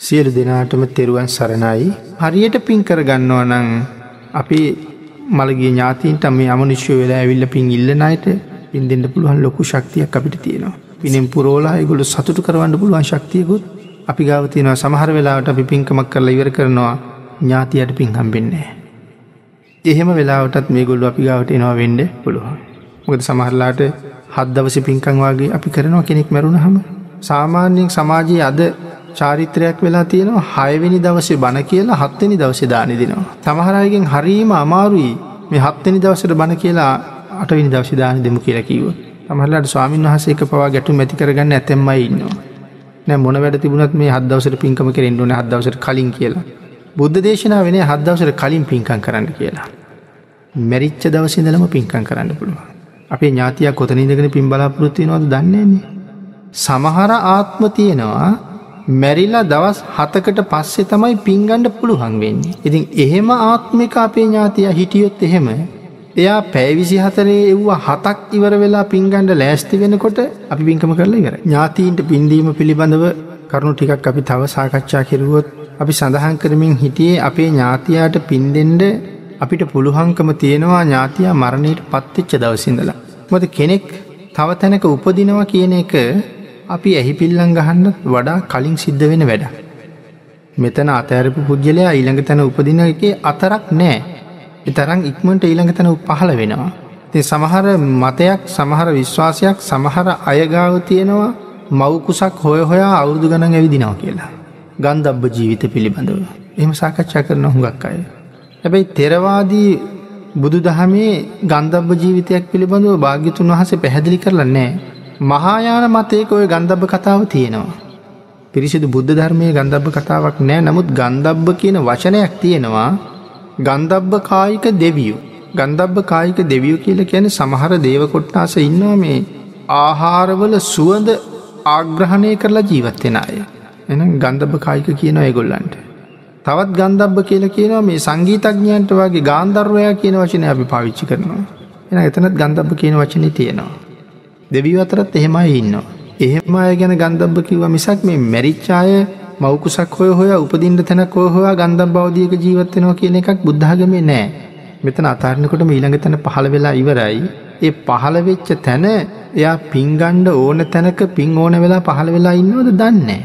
සියලු දෙනාටම තෙරුවන් සරණයි. හරියට පින් කර ගන්නවා නං අපි මළගේ ඥාතීන්ට මේ අමනිශ්‍ය වෙලා ඇවිල්ල පින් ඉල්ලනයට පින් දෙන්න පුළුවන් ලොකු ශක්තියක් අපිට තියෙනවා. පිනෙන් පුරෝලා ගොල සතුට කරවන්න පුළුවන් ශක්තියකුත් අපි ගාවතියනවා සමහර වෙලාවට අපි පින්කමක් කරලා ඉවර කරනවා ඥාතියට පින් හම්බෙන්නේ එහෙම වෙලාවටත් මේ ගොල්ලු අපි ගාවට එනවා වෙන්ඩ පුළුවන්. මොකද සමහරලාට හත් දවස පින්කං වගේ අපි කරනවා කෙනෙක් මැරුණ හම සාමාන්‍යයෙන් සමාජයේ අද චාරිත්‍රයක් වෙලා තියෙනවා හයවෙනි දවසේ බණ කියලා හත්වෙනි දවසේ දානි දෙනවා. සමහරයගෙන් හරීම අමාරුයි මේ හත්වෙනි දවසට බණ කියලා අටවිනි දවස දාන දෙමු කියලා කිව්ව. තමහලට ස්වාමීන් වහසේක පවා ගැටු මැති කරගන්න ඇතැම්මයි ඉන්නවා. නෑ මොන වැඩ තිබුණත් මේ හදවසට පින්කම කෙරෙන් ඕන හදවසට කලින් කියලා. බුද්ධ දේශනා වෙන හදවසට කලින් පින්කං කරන්න කියලා. මැරිච්ච දවසිදලම පින්කං කරන්න පුළුවන්. අපේ ඥාතියක් කොතනිදගෙන පින් බලාපොරොත්තිය නොද දන්නේන්නේ. සමහර ආත්ම තියෙනවා මැරිලා දවස් හතකට පස්සේ තමයි පින්ගණ්ඩ පුළුවන් වෙන්නේ. ඉතින් එහෙම ආත්මික අපේ ඥාතිය හිටියොත් එහෙම එයා පැවිසි හතරේ එව්වා හතක් ඉවර වෙලා පින්ගණ්ඩ ලෑස්ති වෙනකොට අපි පින්කම කරලා ඉවර. ඥාතීන්ට පින්දීම පිළිබඳව කරුණු ටිකක් අපි තව සාකච්ඡා කෙරුවොත් අපි සඳහන් කරමින් හිටියේ අපේ ඥාතියාට පින්දෙන්ඩ අපිට පුළුවන්කම තියෙනවා ඥාතියා මරණයට පත්තිච්ච දවසිඳලා. මොද කෙනෙක් තව තැනක උපදිනවා කියන එක අපි ඇහි පිල්ලං ගහන්න වඩා කලින් සිද්ධ වෙන වැඩ. මෙතන අතෑරපු පුද්ගලයා ඊළඟ තැන උපදින එකේ අතරක් නෑ. එතරං ඉක්මට ඊළඟ තැන පහළ වෙනවා. ති සමහර මතයක් සමහර විශ්වාසයක් සමහර අයගාව තියෙනවා මවකුසක් හොය හොයා අවුරදු ගණන් ඇවිදිනවා කියලා. ගන්දබ්බ ජීවිත පිළිබඳව. එම සාකච්ඡා කරන හුඟක් අය. හැබැයි තෙරවාදී බුදු දහමේ ගන්දබ්බ ජීවිතයක් පිළිබඳව භාග්‍යතුන් වහස පැහැදිලි කරලන්නේ මහායාන මතයක ඔය ගන්ධබ්බ කතාව තියෙනවා. පිරිසිදු බුද්ධ ධර්මය ගන්ධබ්බ කතාවක් නෑ නමුත් ගන්ධබ්බ කියන වචනයක් තියෙනවා ගන්ධබ්බ කායික දෙවියු. ගන්ධබ්බ කායික දෙවියු කියල කියන සමහර දේවකොට්ටාස ඉන්නවා මේ ආහාරවල සුවඳ ආග්‍රහණය කරලා ජීවත්වෙන අය. එන ගන්ධබ කායික කියන ඇගොල්ලන්ට. තවත් ගන්ධබ්බ කියල කියනවා මේ සංගීතඥයන්ට වගේ ගාන්ධර්වයා කියන වචනය අපි පාවිච්චි කරනවා. එන එතනත් ගන්ධබ්බ කියන වචනය තියෙනවා. දෙවිය අතරත් එහෙමයි ඉන්නවා. එහෙම අය ගැන ගන්ධබ්බ කිව්ව මිසක් මේ මැරිච්චාය මවකුසක් හොය හොය උපදින්ට තැනක් හොය හොයා ගන්ධබ් බෞද්ධියක ජීවත්වෙනවා කියන එකක් බුද්ධාගමේ නෑ. මෙතන අතාරණකොට ඊළඟ තැන පහළ වෙලා ඉවරයි. ඒ පහළ වෙච්ච තැන එයා පින්ගණ්ඩ ඕන තැනක පින් ඕන වෙලා පහළ වෙලා ඉන්නවද දන්නේ.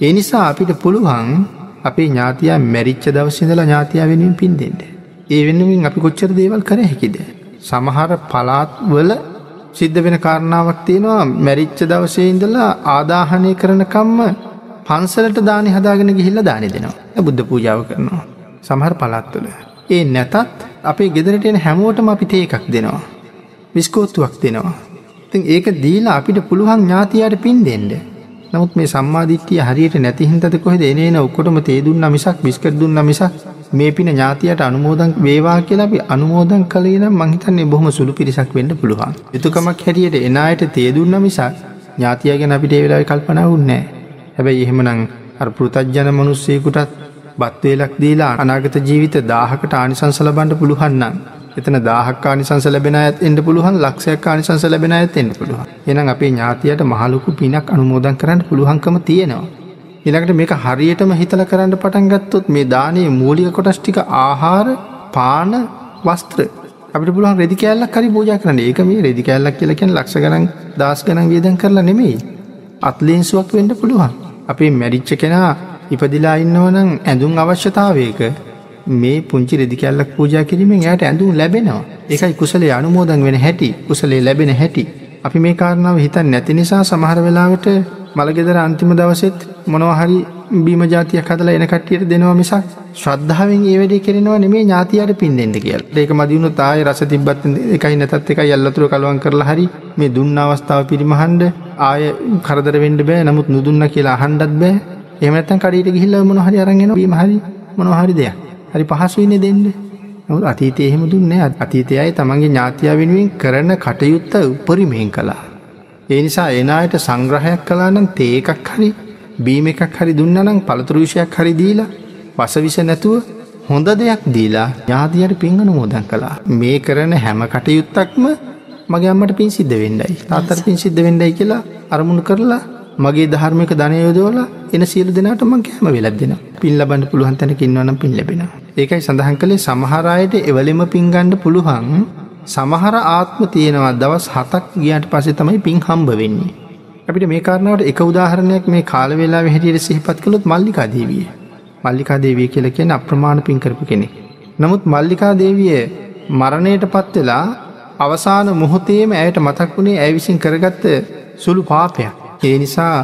ඒ නිසා අපිට පුළුවන් අපේ ඥාතියා මැරිච්ච දවසිදලා ඥාතියා වෙනුවෙන් පින් දෙෙන්ට. ඒ වෙනුවෙන් අපි කොච්චර දේවල් කර හැකිද. සමහර පලාත් වල සිද්ධ වෙන කාරණාවක් තියෙනවා මැරිච්ච දවසේ ඉඳලා ආදාහනය කරනකම්ම පන්සලට දානි හදාගෙන ගිහිල්ල දානි දෙනවා බුද්ධ පූජාව කරනවා. සමහර පළත්තුල. ඒ නැතත් අපේ ගෙදරටෙන හැමෝටම අපි තේ එකක් දෙනවා. විස්කෝත්තුවක් දෙනවා. තින් ඒක දීලා අපිට පුළුවන් ඥාතියට පින් දෙෙන්ඩ. නමුත් මේ සම්මාධිත්‍යය හරියට නැතිහින්තද කොහෙද එනේන ඔක්කොටම තේදුන්න මිසක් බිස්කර දුන්න මිසක් මේ පින ඥාතියට අනුමෝදන් වේවා කියලා අපි අනුමෝදන් කළේ නම් මහිතන්නේ බොහොම සුළු පිරිසක් වෙන්න පුළුවන්. යුතුකමක් හැටියට එනායට තේදුන්න මිසක් ඥාතිය ගැන අපිට වෙලායි කල්පනා උන්නෑ. හැබැයි එහෙමනං අර පෘතජ්ජන මනුස්සයකුටත් බත්වේලක් දීලා අනාගත ජීවිත දාහකට ආනිසංසල බන්ඩ පුළුවන්නම්. එතන දාහක් ආනිසංස ලැබෙන ඇත් එන්ට පුළුවන් ලක්ෂයක් ආනිසංස ලැබෙන ඇත් එන්න පුළුවන්. එනම් අපේ ඥාතියට මහලොකු පිනක් අනුමෝදන් කරන්න පුළුවන්කම තියෙනවා. ඉළඟට මේක හරියටම හිතල කරන්න පටන් ගත්තොත් මේ දානයේ මූලික කොටස් ටික ආහාර පාන වස්ත්‍ර. අපිට පුළුවන් රෙදි කෑල්ලක් හරි පූජා කරන්න. ඒක මේ රෙදි කෑල්ලක් කියලකෙන් ලක්ෂ ගනන් දස් ගනන් වියදන් කරලා නෙමෙයි. අත්ලේන්සුවක් වෙන්න පුළුවන්. අපේ මැරිච්ච කෙනා ඉපදිලා ඉන්නවනම් ඇඳුම් අවශ්‍යතාවයක මේ පුංචි රෙදි කැල්ලක් පූජා කිරීමෙන් යට ඇඳුම් ලැබෙනවා. එකයි කුසලේ අනුමෝදන් වෙන හැටි. කුසලේ ලැබෙන හැටි. අපි මේ කාරණාව හිතන් නැති නිසා සමහර වෙලාවට මළගෙදර අන්තිම දවසෙත් මොනවහරි බීම ජාතියක් හදලා එන කට්ටියට දෙනවා මිසක් ශ්‍රද්ධාවෙන් ඒ වැඩේ කෙරෙනවා නෙමේ ඥාතියට පින්දෙන්ට කියල්. ඒක මදිවුණු තාය රස තිබත් එකයි නැතත් එක යල්ලතුර කළුවන් කරලා හරි මේ දුන්න අවස්ථාව පිරිමහන්ඩ ආය කරදර වෙන්ඩ බෑ. නමුත් නුදුන්න කියලා අහන්ඩත් බෑ. එමතන් කඩට ගිහිල්ල මොනහරි අරගෙන බීම හරි මොනහරි දෙයක්. හරි පහසුවන්න දෙන්න. නමුත් අතීතය එහෙම දුන්නේ අතීතයයි තමන්ගේ ඥාතිය වෙනුවෙන් කරන කටයුත්ත උපරිමයෙන් කලා ඒ නිසා එනායට සංග්‍රහයක් කලානම් තේකක් හරි බීම එකක් හරි දුන්නනම් පළතුරුෂයක් හරි දීලා වසවිස නැතුව හොඳ දෙයක් දීලා ඥාතියට පිංගනු මෝදන් කලා මේ කරන හැම කටයුත්තක්ම මගේ අම්මට පින් සිද්ධ වෙන්ඩයි තාතර පින් සිද්ධ වෙන්ඩයි කියලා අරමුණු කරලා මගේ ධර්මික ධනයයෝදවල එන සියලු දෙනාට මං කෑම වෙලක් දෙනවා. පින් ලබන්න පුළුවන් තැනක ඉන්නවනම් පින් ලැබෙනවා. ඒකයි සඳහන් කළේ සමහර අයට එවලෙම පින් ගන්න පුළුවන්. සමහර ආත්ම තියෙනවා දවස් 7ක් ගියාට පස්සේ තමයි පින් හම්බ වෙන්නේ. අපිට මේ කාරණාවට එක උදාහරණයක් මේ කාල වේලාවේ හැටියට සිහිපත් කළොත් මල්ලිකා දේවිය. මල්ලිකා දේවිය කියලා කියන්නේ අප්‍රමාණ පින් කරපු කෙනෙක්. නමුත් මල්ලිකා දේවිය මරණයට පත් වෙලා අවසාන මොහොතේම ඇයට මතක් වුණේ ඇය විසින් කරගත්ත සුළු පාපයක්. ඒ නිසා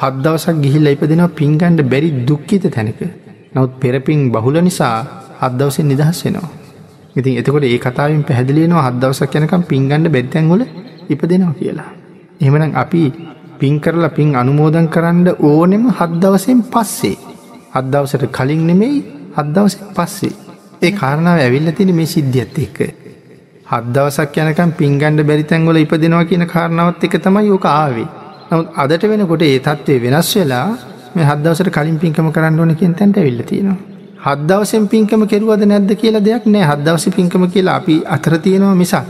හත් දවසක් ගිහිල්ලා ඉපදෙනවා පින්ගන්ඩ බැරි දුක්ඛිත තැනක. නමුත් පෙරපින් බහුල නිසා හත් දවසෙන් නිදහස් වෙනවා. ඉතින් එතකොට ඒ කතාවෙන් පැහැදිලිනවා හත් දවසක් යනකම් පින්ගන්ඩ බැත්තැන්වල ඉපදෙනවා කියලා. එහෙමනම් අපි පින් කරලා පින් අනුමෝදන් කරන්න ඕනෙම හත් දවසෙන් පස්සේ. හත් දවසට කලින් නෙමෙයි හත් දවසෙන් පස්සේ. ඒ කාරණාව ඇවිල්ලා තියෙන මේ සිද්ධියත් එක්ක. හත් දවසක් යනකම් පින්ගන්ඩ බැරි තැන්වල ඉපදෙනවා කියන කාරණාවත් එක තමයි ඕක ආවේ. නමුත් අදට වෙනකොට ඒ තත්ත්වය වෙනස් වෙලා මේ හත් දවසට කලින් පින්කම කරන්න ඕන කියන තැනට ඇවිල්ලා තියෙනවා. හත් දවසෙන් පින්කම කෙරුවද නැද්ද කියලා දෙයක් නෑ හත් දවසේ පින්කම කියලා අපි අතර තියෙනවා මිසක්.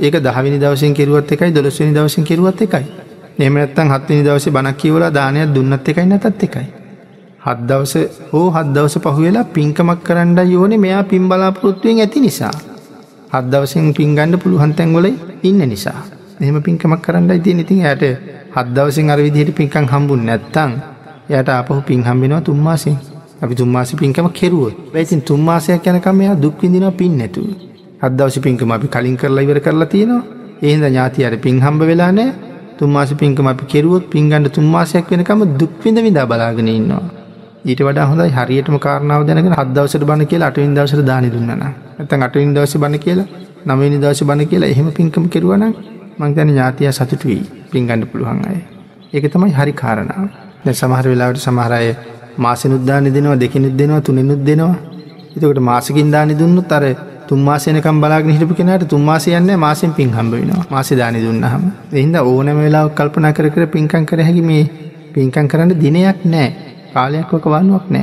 ඒක දහවෙනි දවසෙන් කෙරුවත් එකයි දොළොස්වෙනි දවසෙන් කෙරුවත් එකයි. එහෙම නැත්නම් හත්වෙනි දවසේ බණක් කියවලා දානයක් දුන්නත් එකයි නැතත් එකයි. හත් දවස හෝ හත් දවස පහුවෙලා පින්කමක් කරන්නයි ඕනේ මෙයා පින් බලාපොරොත්තුවෙන් ඇති නිසා. හත් දවසෙන් පින් ගන්න පුළුවන් තැන්වල ඉන්න නිසා. එහෙම පින්කමක් කරන්නයි තියෙන ඉතින් එයාට හත් දවසින් අර විදිහට පින්කම් හම්බුන් නැත්තම් එයාට ආපහු පින් හම්බෙනවා තුන් මාසෙන්. අපි තුන් මාසෙ පින්කම කෙරුවොත්. ඒ ඉතින් තුන් මාසයක් යනකම් එයා දුක් විඳිනවා පින් නැතුව. හත් දවසේ පින්කම අපි කලින් කරලා ඉවර කරලා තියෙනවා. ඒ හින්දා ඥාතියට පින් හම්බ වෙලා නැහැ. තුන් මාසෙ පින්කම අපි කෙරුවොත් පින් ගන්න තුන් මාසයක් වෙනකම් දුක් විඳ විඳා බලාගෙන ඉන්නවා. ඊට වඩා හොඳයි හරියටම කාරණාව දැනගෙන හත් දවසට බණ කියලා අටවෙනි දවසට දානි දුන්නා නම් නැත්නම් අටවෙනි දවසේ බණ කියලා නවවෙනි දවසේ බණ කියලා එහෙම පින්කම කෙරුවා නම් මං කියන්නේ ඥාතියා සතුටු වෙයි පින් ගන්න පුළුවන් අය. ඒක තමයි හරි කාරණාව. දැන් සමහර වෙලාවට සමහර අය මාසෙනුත් දානි දෙනවා දෙකිනුත් දෙනවා තුනෙනුත් දෙනවා. එතකොට මාසෙකින් දානි දුන්නොත් අර තුන් මාස වෙනකම් බලාගෙන හිටපු කෙනාට තුන් මාසෙ යන්නේ මාසෙන් පින් හම්බ වෙනවා. මාසෙ දානි දුන්නාම. ඒ හින්දා ඕනෑම වෙලාවක කල්පනා කර කර පින්කම් කර හැකි මේ පින්කම් කරන්න දිනයක් නැහැ. කාලයක් වක වන්නුවක් නෑ